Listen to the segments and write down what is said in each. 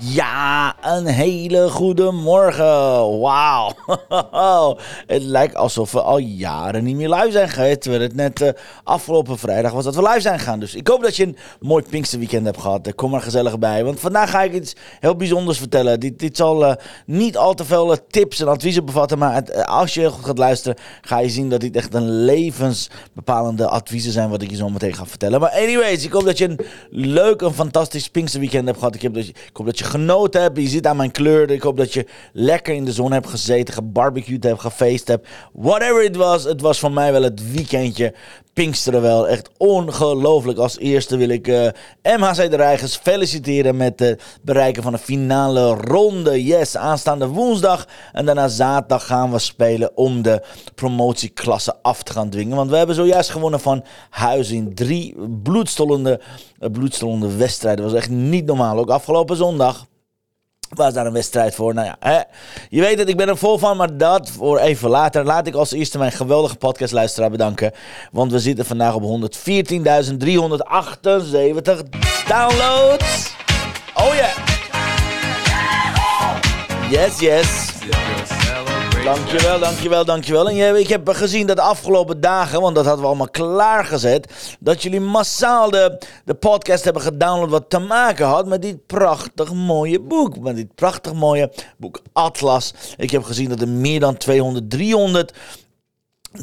Ja, een hele goede morgen. Wauw. het lijkt alsof we al jaren niet meer live zijn geweest. Terwijl het net uh, afgelopen vrijdag was dat we live zijn gaan. Dus ik hoop dat je een mooi Pinksterweekend hebt gehad. Kom er gezellig bij. Want vandaag ga ik iets heel bijzonders vertellen. Dit, dit zal uh, niet al te veel tips en adviezen bevatten. Maar als je goed gaat luisteren, ga je zien dat dit echt een levensbepalende adviezen zijn. Wat ik je zo meteen ga vertellen. Maar anyways, ik hoop dat je een leuk en fantastisch Pinksterweekend hebt gehad. Ik, heb dus, ik hoop dat je genoten hebt. Je ziet aan mijn kleur. Ik hoop dat je lekker in de zon hebt gezeten, gebarbecued hebt, gefeest hebt. Whatever it was, het was voor mij wel het weekendje. Pinksteren wel. Echt ongelooflijk. Als eerste wil ik uh, MHC de Reigers feliciteren met het bereiken van de finale ronde. Yes, aanstaande woensdag. En daarna zaterdag gaan we spelen om de promotieklasse af te gaan dwingen. Want we hebben zojuist gewonnen van Huis in drie bloedstollende, bloedstollende wedstrijden. Dat was echt niet normaal. Ook afgelopen zondag was daar een wedstrijd voor? Nou ja, hè? je weet het, ik ben er vol van, maar dat voor even later. Laat ik als eerste mijn geweldige podcastluisteraar bedanken. Want we zitten vandaag op 114.378 downloads. Oh ja. Yes, yes. Dankjewel, dankjewel, dankjewel. En ik heb gezien dat de afgelopen dagen, want dat hadden we allemaal klaargezet, dat jullie massaal de, de podcast hebben gedownload wat te maken had met dit prachtig mooie boek. Met dit prachtig mooie boek Atlas. Ik heb gezien dat er meer dan 200, 300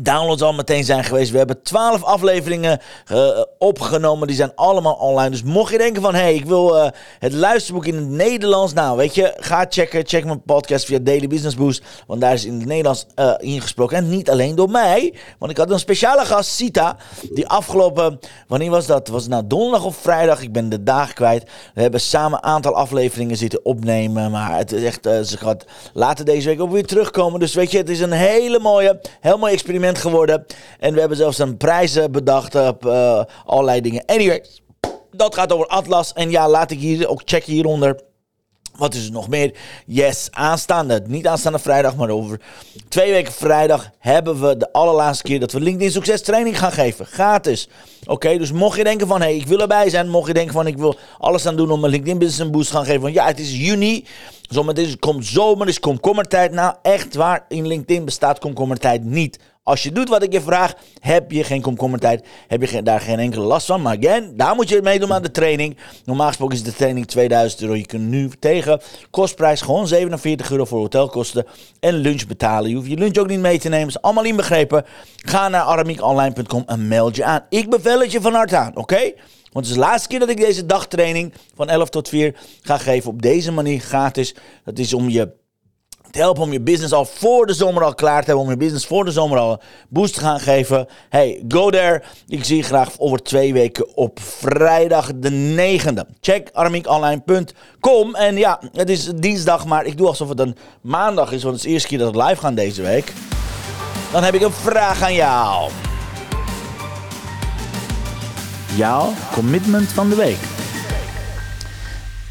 downloads al meteen zijn geweest. We hebben 12 afleveringen uh, opgenomen. Die zijn allemaal online. Dus mocht je denken van... hé, hey, ik wil uh, het luisterboek in het Nederlands... nou, weet je, ga checken. Check mijn podcast via Daily Business Boost. Want daar is in het Nederlands uh, ingesproken. En niet alleen door mij. Want ik had een speciale gast, Sita... die afgelopen... wanneer was dat? Was het nou donderdag of vrijdag? Ik ben de dag kwijt. We hebben samen een aantal afleveringen zitten opnemen. Maar het is echt... ze gaat later deze week ook weer terugkomen. Dus weet je, het is een hele mooie... heel mooi experiment geworden. En we hebben zelfs een prijzen bedacht op uh, allerlei dingen. Anyway, dat gaat over Atlas. En ja, laat ik hier ook checken hieronder. Wat is er nog meer? Yes, aanstaande, niet aanstaande vrijdag, maar over twee weken vrijdag hebben we de allerlaatste keer dat we LinkedIn Succes Training gaan geven. Gratis. Oké, dus mocht je denken van, hé, hey, ik wil erbij zijn. Mocht je denken van, ik wil alles aan doen om mijn LinkedIn Business een boost te gaan geven. Want ja, het is juni. Zometeen komt zomer, is komkommertijd. Nou, echt waar, in LinkedIn bestaat komkommertijd niet. Als je doet wat ik je vraag, heb je geen komkommertijd. Heb je daar geen enkele last van. Maar again, daar moet je meedoen aan de training. Normaal gesproken is de training 2000 euro. Je kunt nu tegen kostprijs gewoon 47 euro voor hotelkosten en lunch betalen. Je hoeft je lunch ook niet mee te nemen. is allemaal inbegrepen. Ga naar aramiekonline.com en meld je aan. Ik bevel het je van harte aan, oké? Want het is de laatste keer dat ik deze dagtraining van 11 tot 4 ga geven op deze manier gratis. Dat is om je helpen om je business al voor de zomer al klaar te hebben. Om je business voor de zomer al boost te gaan geven. Hey, go there. Ik zie je graag over twee weken op vrijdag de 9e. Check armiekonline.com. En ja, het is dinsdag, maar ik doe alsof het een maandag is. Want het is de eerste keer dat we live gaan deze week. Dan heb ik een vraag aan jou. Jouw commitment van de week.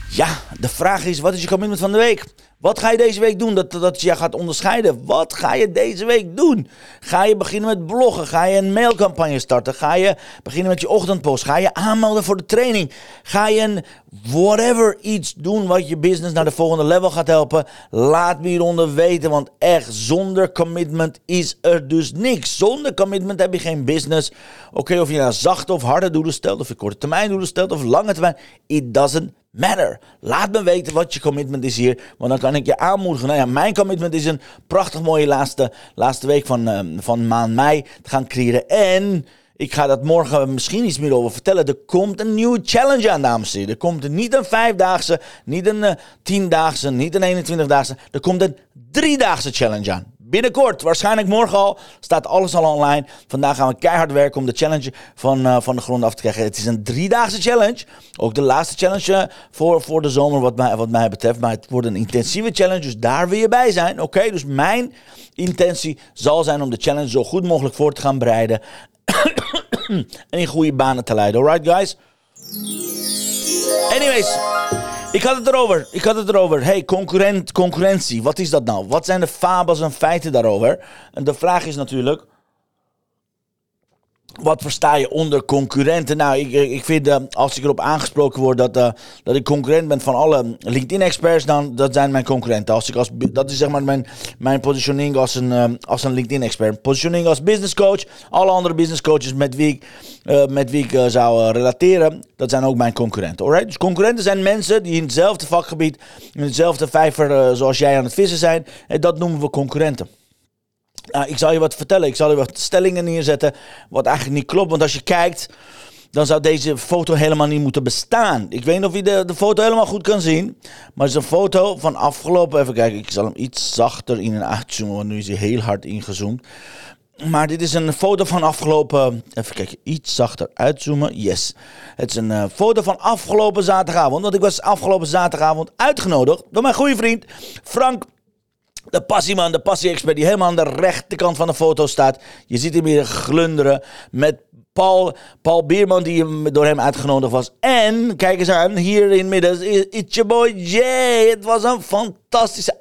Ja, de vraag is: wat is je commitment van de week? Wat ga je deze week doen dat, dat je gaat onderscheiden? Wat ga je deze week doen? Ga je beginnen met bloggen? Ga je een mailcampagne starten? Ga je beginnen met je ochtendpost? Ga je aanmelden voor de training? Ga je een whatever iets doen wat je business naar de volgende level gaat helpen? Laat me hieronder weten, want echt zonder commitment is er dus niks. Zonder commitment heb je geen business. Oké, of je nou zachte of harde doelen stelt, of je korte termijn doelen stelt, of lange termijn. It doesn't matter. Laat me weten wat je commitment is hier. Want dan kan ik je aanmoedigen. Nou ja, mijn commitment is een prachtig mooie laatste, laatste week van, uh, van maand mei te gaan creëren. En ik ga dat morgen misschien iets meer over vertellen. Er komt een nieuwe challenge aan, dames en heren. Er komt niet een vijfdaagse, niet een uh, tiendaagse, niet een 21-daagse. Er komt een driedaagse challenge aan. binnenkort, waarschijnlijk morgen al, staat alles al online. Vandaag gaan we keihard werken om de challenge van, uh, van de grond af te krijgen. Het is een driedaagse challenge. Ook de laatste challenge voor, voor de zomer wat mij, wat mij betreft. Maar het wordt een intensieve challenge, dus daar wil je bij zijn. Oké, dus mijn intentie zal zijn om de challenge zo goed mogelijk voor te gaan bereiden. en in goede banen te leiden. Alright guys? Anyways, ik had het erover. Ik had het erover. Hey, concurrent, concurrentie. Wat is dat nou? Wat zijn de fabels en feiten daarover? En de vraag is natuurlijk wat versta je onder concurrenten? Nou, ik, ik vind uh, als ik erop aangesproken word dat, uh, dat ik concurrent ben van alle LinkedIn-experts, dan dat zijn mijn concurrenten. Als ik als, dat is zeg maar mijn, mijn positioning als een, als een LinkedIn-expert. Positioning als business coach. Alle andere business coaches met wie ik, met wie zou relateren, dat zijn ook mijn concurrenten. Alright? Dus concurrenten zijn mensen die in hetzelfde vakgebied, in hetzelfde vijver zoals jij aan het vissen zijn. En dat noemen we concurrenten. Nou, ik zal je wat vertellen. Ik zal je wat stellingen neerzetten. Wat eigenlijk niet klopt. Want als je kijkt, dan zou deze foto helemaal niet moeten bestaan. Ik weet niet of je de, de foto helemaal goed kan zien. Maar het is een foto van afgelopen. Even kijken, ik zal hem iets zachter in en uitzoomen. Want nu is hij heel hard ingezoomd. Maar dit is een foto van afgelopen. Even kijken, iets zachter uitzoomen. Yes. Het is een uh, foto van afgelopen zaterdagavond. Want ik was afgelopen zaterdagavond uitgenodigd door mijn goede vriend Frank de passieman, de passie-expert die helemaal aan de rechterkant van de foto staat. Je ziet hem hier glunderen met Paul, Paul Bierman die door hem uitgenodigd was. En, kijk eens aan, hier in midden, it's your boy Jay. Het was een fantastische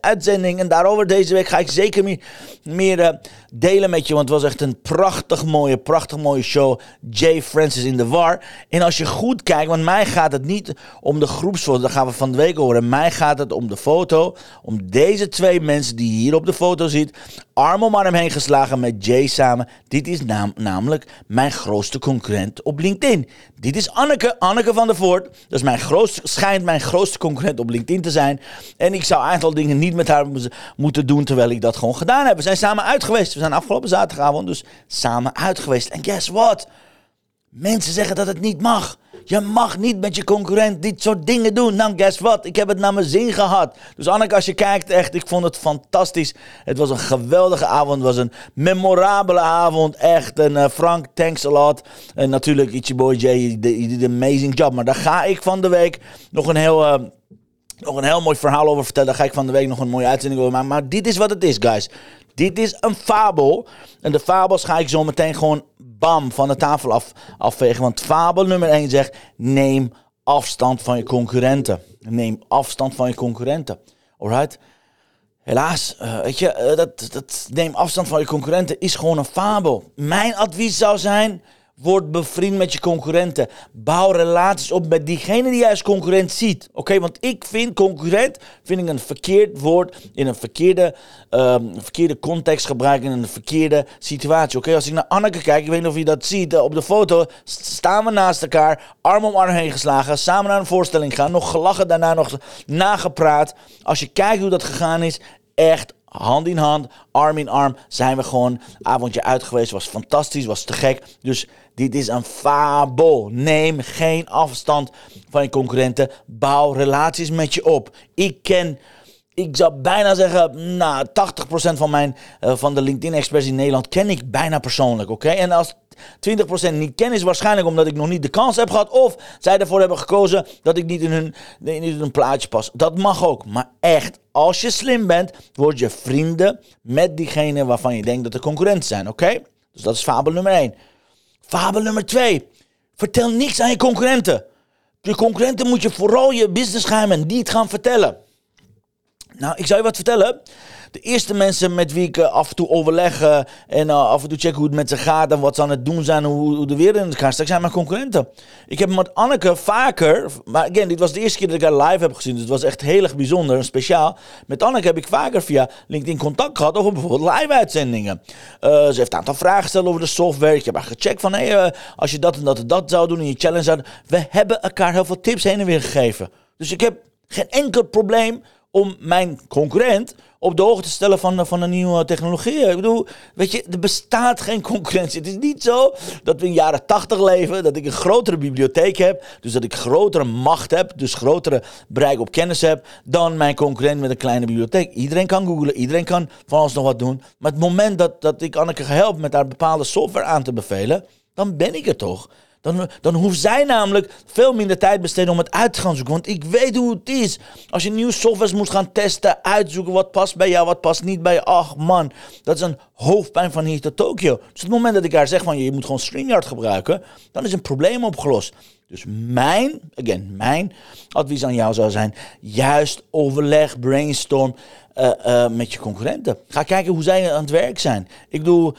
uitzending. En daarover deze week ga ik zeker meer, uh, delen met je. Want het was echt een prachtig mooie, prachtig mooie show. Jay Francis in the War. En als je goed kijkt, want mij gaat het niet om de groepsfoto. Dat gaan we van de week horen. Mij gaat het om de foto. Om deze twee mensen die je hier op de foto ziet. Arm om arm heen geslagen met Jay samen. Dit is namelijk mijn grootste concurrent op LinkedIn. Dit is Anneke, Anneke van der Voort. Dat is mijn grootste, schijnt mijn grootste concurrent op LinkedIn te zijn. En ik zou een aantal dingen niet met haar moeten doen, terwijl ik dat gewoon gedaan heb. We zijn samen uit geweest. We zijn afgelopen zaterdagavond dus samen uit geweest. En guess what? Mensen zeggen dat het niet mag. Je mag niet met je concurrent dit soort dingen doen. Nou, guess what? Ik heb het naar mijn zin gehad. Dus Anneke, als je kijkt, echt, ik vond het fantastisch. Het was een geweldige avond. Het was een memorabele avond. Echt. En uh, Frank, thanks a lot. En natuurlijk Ichiboy J, je did een amazing job. Maar daar ga ik van de week nog een heel... Uh, nog een heel mooi verhaal over vertellen. Daar ga ik van de week nog een mooie uitzending over maken. Maar dit is wat het is, guys. Dit is een fabel. En de fabels ga ik zo meteen gewoon bam van de tafel af, afvegen. Want fabel nummer 1 zegt: neem afstand van je concurrenten. Neem afstand van je concurrenten. Alright? Helaas, uh, weet je, uh, dat, dat neem afstand van je concurrenten is gewoon een fabel. Mijn advies zou zijn: Word bevriend met je concurrenten. Bouw relaties op met diegene die jij als concurrent ziet. Oké, want ik vind concurrent vind ik een verkeerd woord in een verkeerde, um, verkeerde context gebruiken, in een verkeerde situatie. Oké, als ik naar Anneke kijk, ik weet niet of je dat ziet uh, op de foto, staan we naast elkaar, arm om arm heen geslagen, samen naar een voorstelling gaan, nog gelachen, daarna nog nagepraat. Als je kijkt hoe dat gegaan is, echt hand in hand, arm in arm, zijn we gewoon avondje uit geweest. Was fantastisch, was te gek. Dus dit is een fabel. Neem geen afstand van je concurrenten. Bouw relaties met je op. Ik ken ik zou bijna zeggen, nou, 80% van, mijn, uh, van de LinkedIn-experts in Nederland ken ik bijna persoonlijk, oké? En als 20% niet ken, is waarschijnlijk omdat ik nog niet de kans heb gehad. Of zij ervoor hebben gekozen dat ik niet in hun, in hun plaatje pas. Dat mag ook. Maar echt, als je slim bent, word je vrienden met diegene waarvan je denkt dat de concurrenten zijn, oké? Dus dat is fabel nummer 1. Fabel nummer 2. Vertel niks aan je concurrenten. Je concurrenten moet je vooral je businessgeheimen niet gaan vertellen. Nou, ik zou je wat vertellen. De eerste mensen met wie ik uh, af en toe overleg en uh, af en toe check hoe het met ze gaat en wat ze aan het doen zijn, hoe, de wereld in elkaar staat, zijn mijn concurrenten. Ik heb met Anneke vaker, maar again, dit was de eerste keer dat ik haar live heb gezien, dus het was echt heel erg bijzonder en speciaal. Met Anneke heb ik vaker via LinkedIn contact gehad over bijvoorbeeld live-uitzendingen. ze heeft een aantal vragen gesteld over de software. Ik heb haar gecheckt van, hey, als je dat en dat en dat zou doen in je challenge We hebben elkaar heel veel tips heen en weer gegeven. Dus ik heb geen enkel probleem om mijn concurrent op de hoogte stellen van, van een nieuwe technologie. Ik bedoel, weet je, er bestaat geen concurrentie. Het is niet zo dat we in jaren 80 leven, dat ik een grotere bibliotheek heb, dus dat ik grotere macht heb, dus grotere bereik op kennis heb, dan mijn concurrent met een kleine bibliotheek. Iedereen kan googlen, iedereen kan van alles nog wat doen. Maar het moment dat, dat ik Anneke ga helpen met haar bepaalde software aan te bevelen, dan ben ik er toch. Dan, dan hoeft zij namelijk veel minder tijd besteden om het uit te gaan zoeken. Want ik weet hoe het is. Als je nieuwe software moet gaan testen, uitzoeken wat past bij jou, wat past niet bij je. Ach man, dat is een hoofdpijn van hier tot Tokio. Dus het moment dat ik haar zeg van je moet gewoon StreamYard gebruiken, dan is een probleem opgelost. Dus mijn, again, mijn advies aan jou zou zijn, juist overleg, brainstorm uh, uh, met je concurrenten. Ga kijken hoe zij aan het werk zijn. Ik doe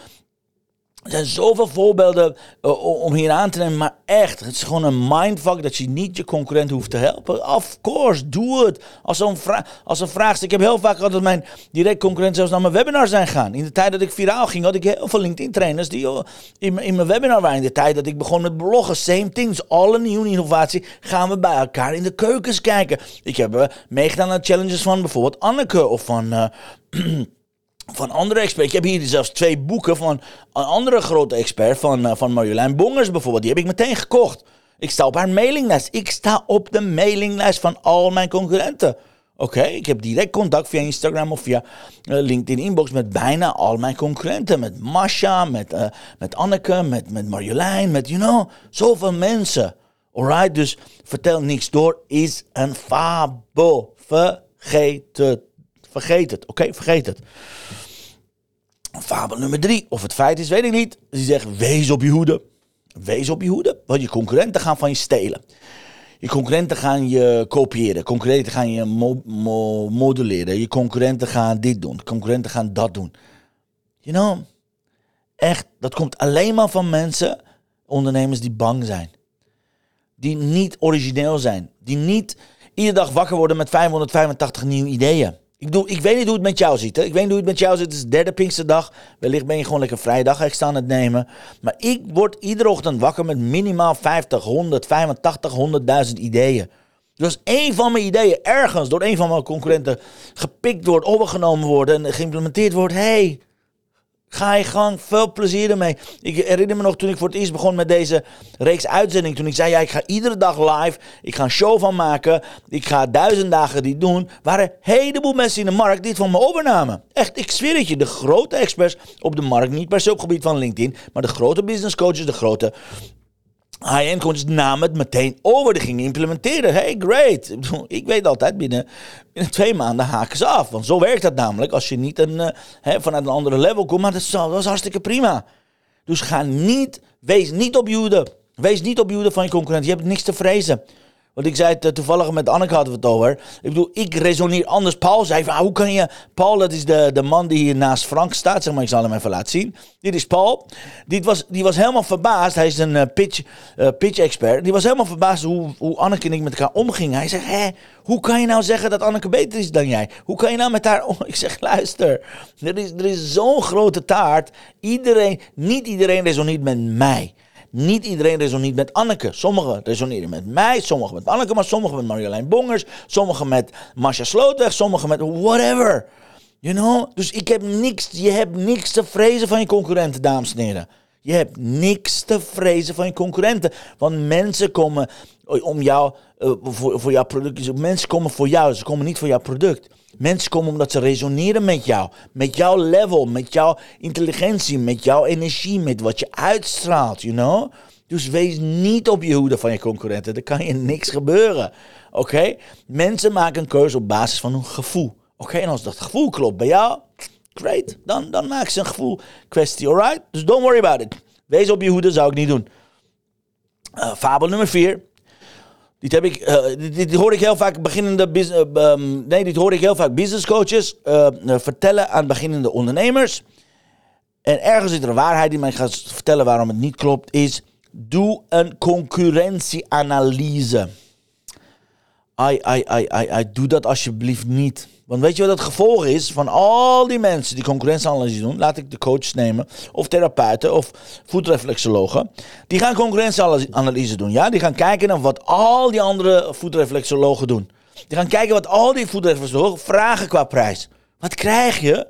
er zijn zoveel voorbeelden uh, om hier aan te nemen, maar echt, het is gewoon een mindfuck dat je niet je concurrent hoeft te helpen. Of course, doe het. Als een, vra als een vraag ik heb heel vaak gehad dat mijn direct concurrent zelfs naar mijn webinar zijn gaan. In de tijd dat ik viraal ging, had ik heel veel LinkedIn-trainers die uh, in, in mijn webinar waren. In de tijd dat ik begon met bloggen, same things, alle nieuwe innovatie, gaan we bij elkaar in de keukens kijken. Ik heb uh, meegedaan aan challenges van bijvoorbeeld Anneke of van... Uh, van andere experts. Ik heb hier zelfs twee boeken van een andere grote expert, van, uh, van Marjolein Bongers bijvoorbeeld. Die heb ik meteen gekocht. Ik sta op haar mailinglijst. Ik sta op de mailinglijst van al mijn concurrenten. Oké, ik heb direct contact via Instagram of via uh, LinkedIn inbox met bijna al mijn concurrenten. Met Masha, met, uh, met Anneke, met, met Marjolein, met, you know, zoveel mensen. Alright, dus vertel niks door is een fabel. Vergeet het Vergeet het, oké? Vergeet het. Fabel nummer drie. Of het feit is, weet ik niet. Die zegt, wees op je hoede. Wees op je hoede, want je concurrenten gaan van je stelen. Je concurrenten gaan je kopiëren. Concurrenten gaan je mo mo modelleren. Je concurrenten gaan dit doen. Concurrenten gaan dat doen. You know, echt, dat komt alleen maar van mensen, ondernemers die bang zijn. Die niet origineel zijn. Die niet iedere dag wakker worden met 585 nieuwe ideeën. Ik, bedoel, ik weet niet hoe het met jou zit. Hè? Ik weet niet hoe het met jou zit. Het is de derde Pinksterdag. Wellicht ben je gewoon lekker vrijdag extra aan het nemen. Maar ik word iedere ochtend wakker met minimaal 50, 100, 85, 100.000 ideeën. Dus één van mijn ideeën ergens door een van mijn concurrenten gepikt wordt, overgenomen wordt en geïmplementeerd wordt. hey, Ga je gang, veel plezier ermee. Ik herinner me nog toen ik voor het eerst begon met deze reeks uitzending. Toen ik zei, ja, ik ga iedere dag live. Ik ga een show van maken. Ik ga duizend dagen die doen. Waren een heleboel mensen in de markt die het van me overnamen. Echt, ik zweer het je. De grote experts op de markt. Niet per se op het gebied van LinkedIn. Maar de grote business coaches, de grote high-end coaches namen het meteen over. Die gingen implementeren. Hey, great. Ik weet altijd, binnen, twee maanden haken ze af. Want zo werkt dat namelijk. Als je niet een, hè, vanuit een andere level komt. Maar dat is, dat is hartstikke prima. Dus ga niet, wees niet op Jude. Wees niet op Jude van je concurrent. Je hebt niks te vrezen. Want ik zei het eh, toevallig met Anneke hadden we het over. Ik bedoel, ik resoneer anders. Paul zei van, hoe kan je... Paul, dat is de, de man die hier naast Frank staat. Zeg maar, ik zal hem even laten zien. Dit is Paul. Die was, die was helemaal verbaasd. Hij is een uh, pitch, uh, pitch expert. Die was helemaal verbaasd hoe, hoe Anneke en ik met elkaar omgingen. Hij zegt, hé, hoe kan je nou zeggen dat Anneke beter is dan jij? Hoe kan je nou met haar om... Ik zeg, luister. Er is, er is zo'n grote taart. Iedereen, niet iedereen resoneert met mij. Niet iedereen resoneert met Anneke. Sommigen resoneren met mij, sommigen met Anneke, maar sommigen met Marjolein Bongers, sommigen met Marcia Slootweg, sommigen met whatever. You know? Dus ik heb niks, je hebt niks te vrezen van je concurrenten, dames en heren. Je hebt niks te vrezen van je concurrenten. Want mensen komen om jou, uh, voor, voor jouw product. Mensen komen voor jou, ze komen niet voor jouw product. Mensen komen omdat ze resoneren met jou. Met jouw level, met jouw intelligentie, met jouw energie, met wat je uitstraalt, you know? Dus wees niet op je hoede van je concurrenten. Er kan je niks gebeuren. Oké? Mensen maken een keuze op basis van hun gevoel. Oké, en als dat gevoel klopt bij jou, great. Dan, dan maak ze een gevoel kwestie, alright? Dus don't worry about it. Wees op je hoede, zou ik niet doen. Uh, fabel nummer 4. Dit, heb ik, dit, hoor ik heel vaak beginnende uh, um, nee, dit hoor ik heel vaak business coaches uh, vertellen aan beginnende ondernemers. En ergens zit er waarheid in, maar ik ga vertellen waarom het niet klopt. Is doe een concurrentieanalyse. Ai, ai, doe dat alsjeblieft niet. Want weet je wat het gevolg is van al die mensen die concurrentieanalyse doen? Laat ik de coaches nemen, of therapeuten, of voetreflexologen. Die gaan concurrentieanalyse doen, ja? Die gaan kijken naar wat al die andere voetreflexologen doen. Die gaan kijken wat al die voetreflexologen vragen qua prijs. Wat krijg je?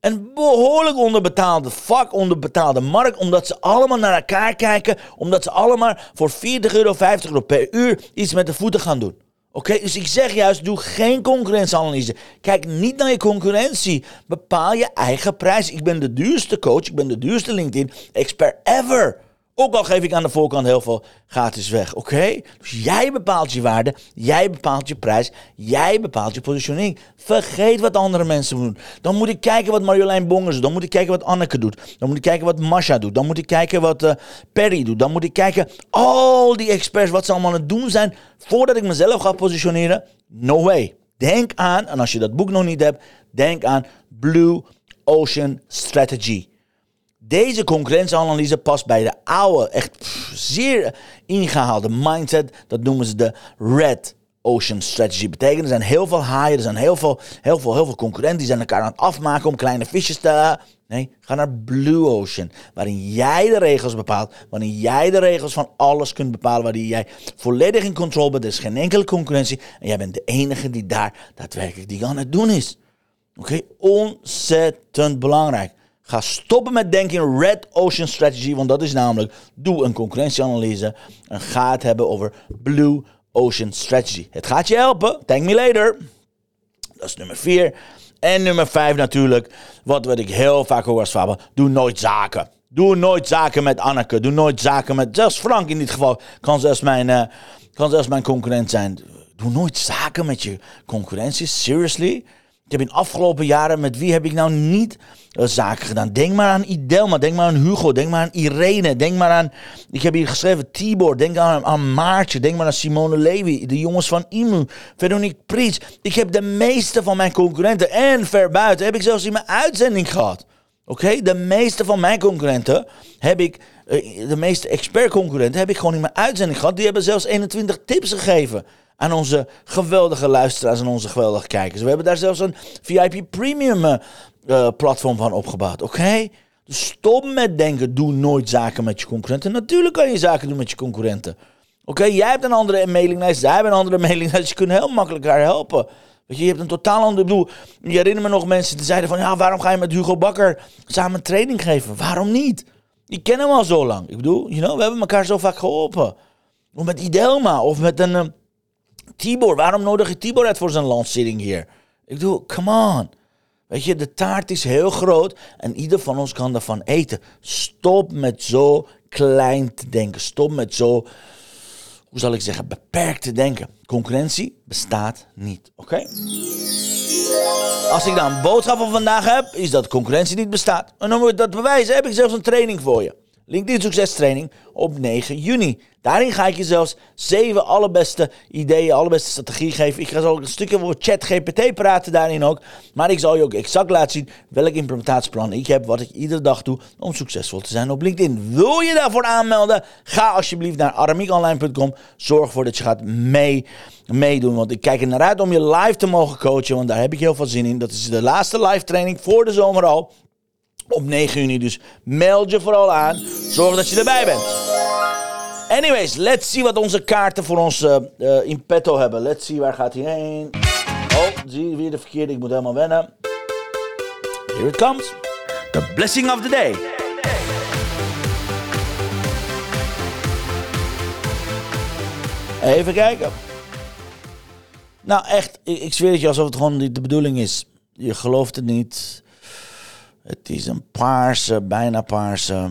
Een behoorlijk onderbetaalde vak, onderbetaalde markt, omdat ze allemaal naar elkaar kijken, omdat ze allemaal voor 40 euro, 50 euro per uur iets met de voeten gaan doen. Oké, dus ik zeg juist, doe geen concurrentieanalyse. Kijk niet naar je concurrentie. Bepaal je eigen prijs. Ik ben de duurste coach, ik ben de duurste LinkedIn-expert ever. Ook al geef ik aan de voorkant heel veel gratis weg, oké? Dus jij bepaalt je waarde, jij bepaalt je prijs, jij bepaalt je positionering. Vergeet wat andere mensen doen. Dan moet ik kijken wat Marjolein Bongers doet, dan moet ik kijken wat Anneke doet, dan moet ik kijken wat Masha doet, dan moet ik kijken wat uh, Perry doet, dan moet ik kijken al die experts wat ze allemaal aan het doen zijn voordat ik mezelf ga positioneren. No way. Denk aan, en als je dat boek nog niet hebt, denk aan Blue Ocean Strategy. Deze concurrentieanalyse past bij de oude, echt zeer ingehaalde mindset. Dat noemen ze de Red Ocean Strategy. Betekent er zijn heel veel haaien, er zijn heel veel, heel veel, heel veel concurrenten die zijn elkaar aan het afmaken om kleine visjes te. Nee, ga naar Blue Ocean, waarin jij de regels bepaalt, waarin jij de regels van alles kunt bepalen, waarin jij volledig in controle bent. Er is geen enkele concurrentie en jij bent de enige die daar daadwerkelijk die aan het doen is. Oké, ontzettend belangrijk. Ga stoppen met denken in Red Ocean Strategy, want dat is namelijk, doe een concurrentieanalyse en ga het hebben over Blue Ocean Strategy. Het gaat je helpen, thank me later. Dat is nummer 4. En nummer 5 natuurlijk, wat, wat ik heel vaak hoor als vader, doe nooit zaken. Doe nooit zaken met Anneke, doe nooit zaken met, zelfs Frank in dit geval, kan zelfs mijn, uh, kan zelfs mijn concurrent zijn. Doe nooit zaken met je concurrentie, seriously? Ik heb in de afgelopen jaren, met wie heb ik nou niet uh, zaken gedaan? Denk maar aan Idelma, denk maar aan Hugo, denk maar aan Irene, denk maar aan, ik heb hier geschreven Tibor, denk aan, aan Maartje, denk maar aan Simone Levy, de jongens van Imu, Veronique Priets. Ik heb de meeste van mijn concurrenten en verbuiten heb ik zelfs in mijn uitzending gehad. Oké, de meeste van mijn concurrenten heb ik, uh, de meeste expert concurrenten heb ik gewoon in mijn uitzending gehad. Die hebben zelfs 21 tips gegeven aan onze geweldige luisteraars en onze geweldige kijkers. We hebben daar zelfs een VIP Premium uh, platform van opgebouwd. Oké? Dus stop met denken, doe nooit zaken met je concurrenten. Natuurlijk kan je zaken doen met je concurrenten. Oké, jij hebt een andere mailinglijst, zij hebben een andere mailinglijst. Je kunt heel makkelijk elkaar helpen. Weet je, hebt een totaal ander bedoel. Je herinnert me nog mensen die zeiden van, ja, waarom ga je met Hugo Bakker samen training geven? Waarom niet? Ik ken hem al zo lang. Ik bedoel, you know, we hebben elkaar zo vaak geholpen. Of met Idelma, of met een, Tibor, waarom nodig je Tibor uit voor zijn lancering hier? Ik bedoel, come on. Weet je, de taart is heel groot en ieder van ons kan ervan eten. Stop met zo klein te denken. Stop met zo, hoe zal ik zeggen, beperkt te denken. Concurrentie bestaat niet, oké? Als ik dan een boodschap van vandaag heb, is dat concurrentie niet bestaat. En om dat bewijzen heb ik zelfs een training voor je. LinkedIn Succes Training op 9 juni. Daarin ga ik je zelfs zeven allerbeste ideeën, allerbeste strategie geven. Ik ga zo een stukje over ChatGPT praten daarin ook. Maar ik zal je ook exact laten zien welk implementatieplan ik heb, wat ik iedere dag doe om succesvol te zijn op LinkedIn. Wil je daarvoor aanmelden? Ga alsjeblieft naar aramiekonline.com. Zorg ervoor dat je gaat mee, meedoen, want ik kijk er naar uit om je live te mogen coachen, want daar heb ik heel veel zin in. Dat is de laatste live training voor de zomer al op 9 juni. Dus meld je vooral aan. Zorg dat je erbij bent. Anyways, let's see wat onze kaarten voor ons uh, in petto hebben. Let's see, waar gaat hij heen? Oh, zie weer de verkeerde. Ik moet helemaal wennen. Here it comes. The blessing of the day. Even kijken. Nou, echt, ik, ik zweer het je alsof het gewoon de bedoeling is. Je gelooft het niet. Het is een paarse, bijna paarse.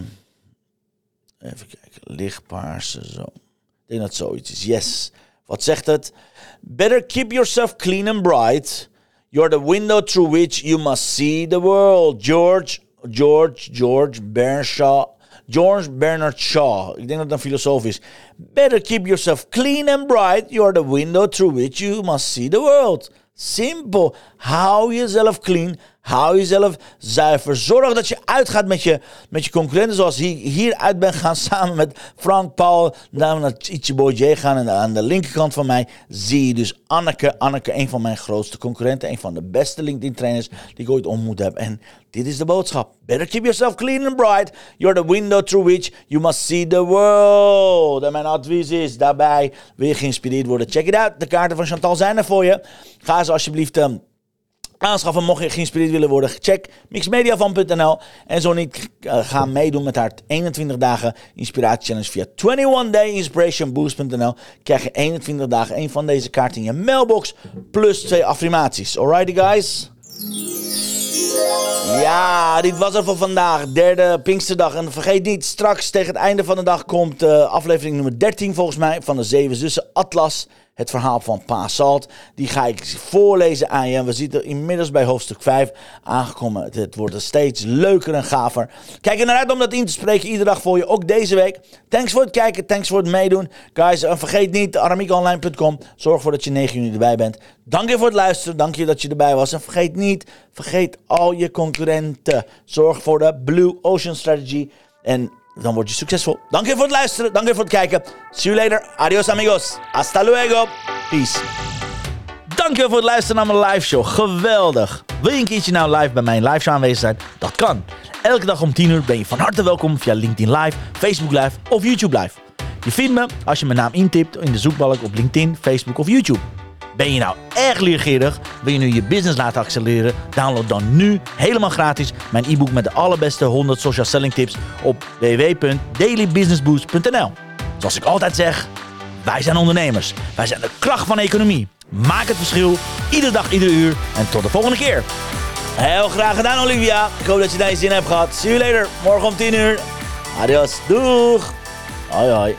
Even kijken, lichtpaarse, zo. Ik denk dat zoiets is. Yes. Wat zegt het? Better keep yourself clean and bright. You're the window through which you must see the world. George, George, George Bernard George Bernard Shaw. Ik denk dat het een filosoof is. Better keep yourself clean and bright. You're the window through which you must see the world. Simpel. Hou jezelf clean. Hou jezelf zuiver. Zorg dat je uitgaat met je, met je concurrenten. Zoals hier, hier uit ben gaan samen met Frank Paul. Daar naar Ichibo J gaan. En aan de linkerkant van mij zie je dus Anneke. Anneke, een van mijn grootste concurrenten. Een van de beste LinkedIn trainers die ik ooit ontmoet heb. En dit is de boodschap. Better keep yourself clean and bright. You're the window through which you must see the world. En mijn advies is daarbij, je geïnspireerd worden? Check it out. De kaarten van Chantal zijn er voor je. Ga ze alsjeblieft... Um, aanschaffen. Mocht je geïnspireerd willen worden, check mixmediavan.nl. En zo niet, uh, ga meedoen met haar 21 dagen inspiratie challenge via 21dayinspirationboost.nl. Krijg je 21 dagen een van deze kaarten in je mailbox plus twee affirmaties. Alrighty guys? Ja, dit was er voor vandaag. Derde Pinksterdag. En vergeet niet, straks tegen het einde van de dag komt uh, aflevering nummer 13 volgens mij van de Zeven Zussen Atlas het verhaal van Pa Salt. Die ga ik voorlezen aan je. En we zitten inmiddels bij hoofdstuk 5 aangekomen. Het, wordt er steeds leuker en gaver. Kijk er naar uit om dat in te spreken iedere dag voor je. Ook deze week. Thanks voor het kijken. Thanks voor het meedoen. Guys, en vergeet niet aramiekonline.com. Zorg ervoor dat je 9 juni erbij bent. Dank je voor het luisteren. Dank je dat je erbij was. En vergeet niet, vergeet al je concurrenten. Zorg voor de Blue Ocean Strategy. En dan word je succesvol. Dank je voor het luisteren. Dank je voor het kijken. See you later. Adios amigos. Hasta luego. Peace. Dank je voor het luisteren naar mijn live show. Geweldig. Wil je een keertje nou live bij mijn live show aanwezig zijn? Dat kan. Elke dag om 10 uur ben je van harte welkom via LinkedIn Live, Facebook Live of YouTube Live. Je vindt me als je mijn naam intipt in de zoekbalk op LinkedIn, Facebook of YouTube. Ben je nou erg leergierig? Wil je nu je business laten accelereren? Download dan nu helemaal gratis mijn e-book met de allerbeste 100 social selling tips op www.dailybusinessboost.nl. Zoals ik altijd zeg, wij zijn ondernemers. Wij zijn de kracht van de economie. Maak het verschil, iedere dag, iedere uur. En tot de volgende keer. Heel graag gedaan, Olivia. Ik hoop dat je daar zin hebt gehad. See you later. Morgen om 10 uur. Adios. Doeg. Hoi hoi.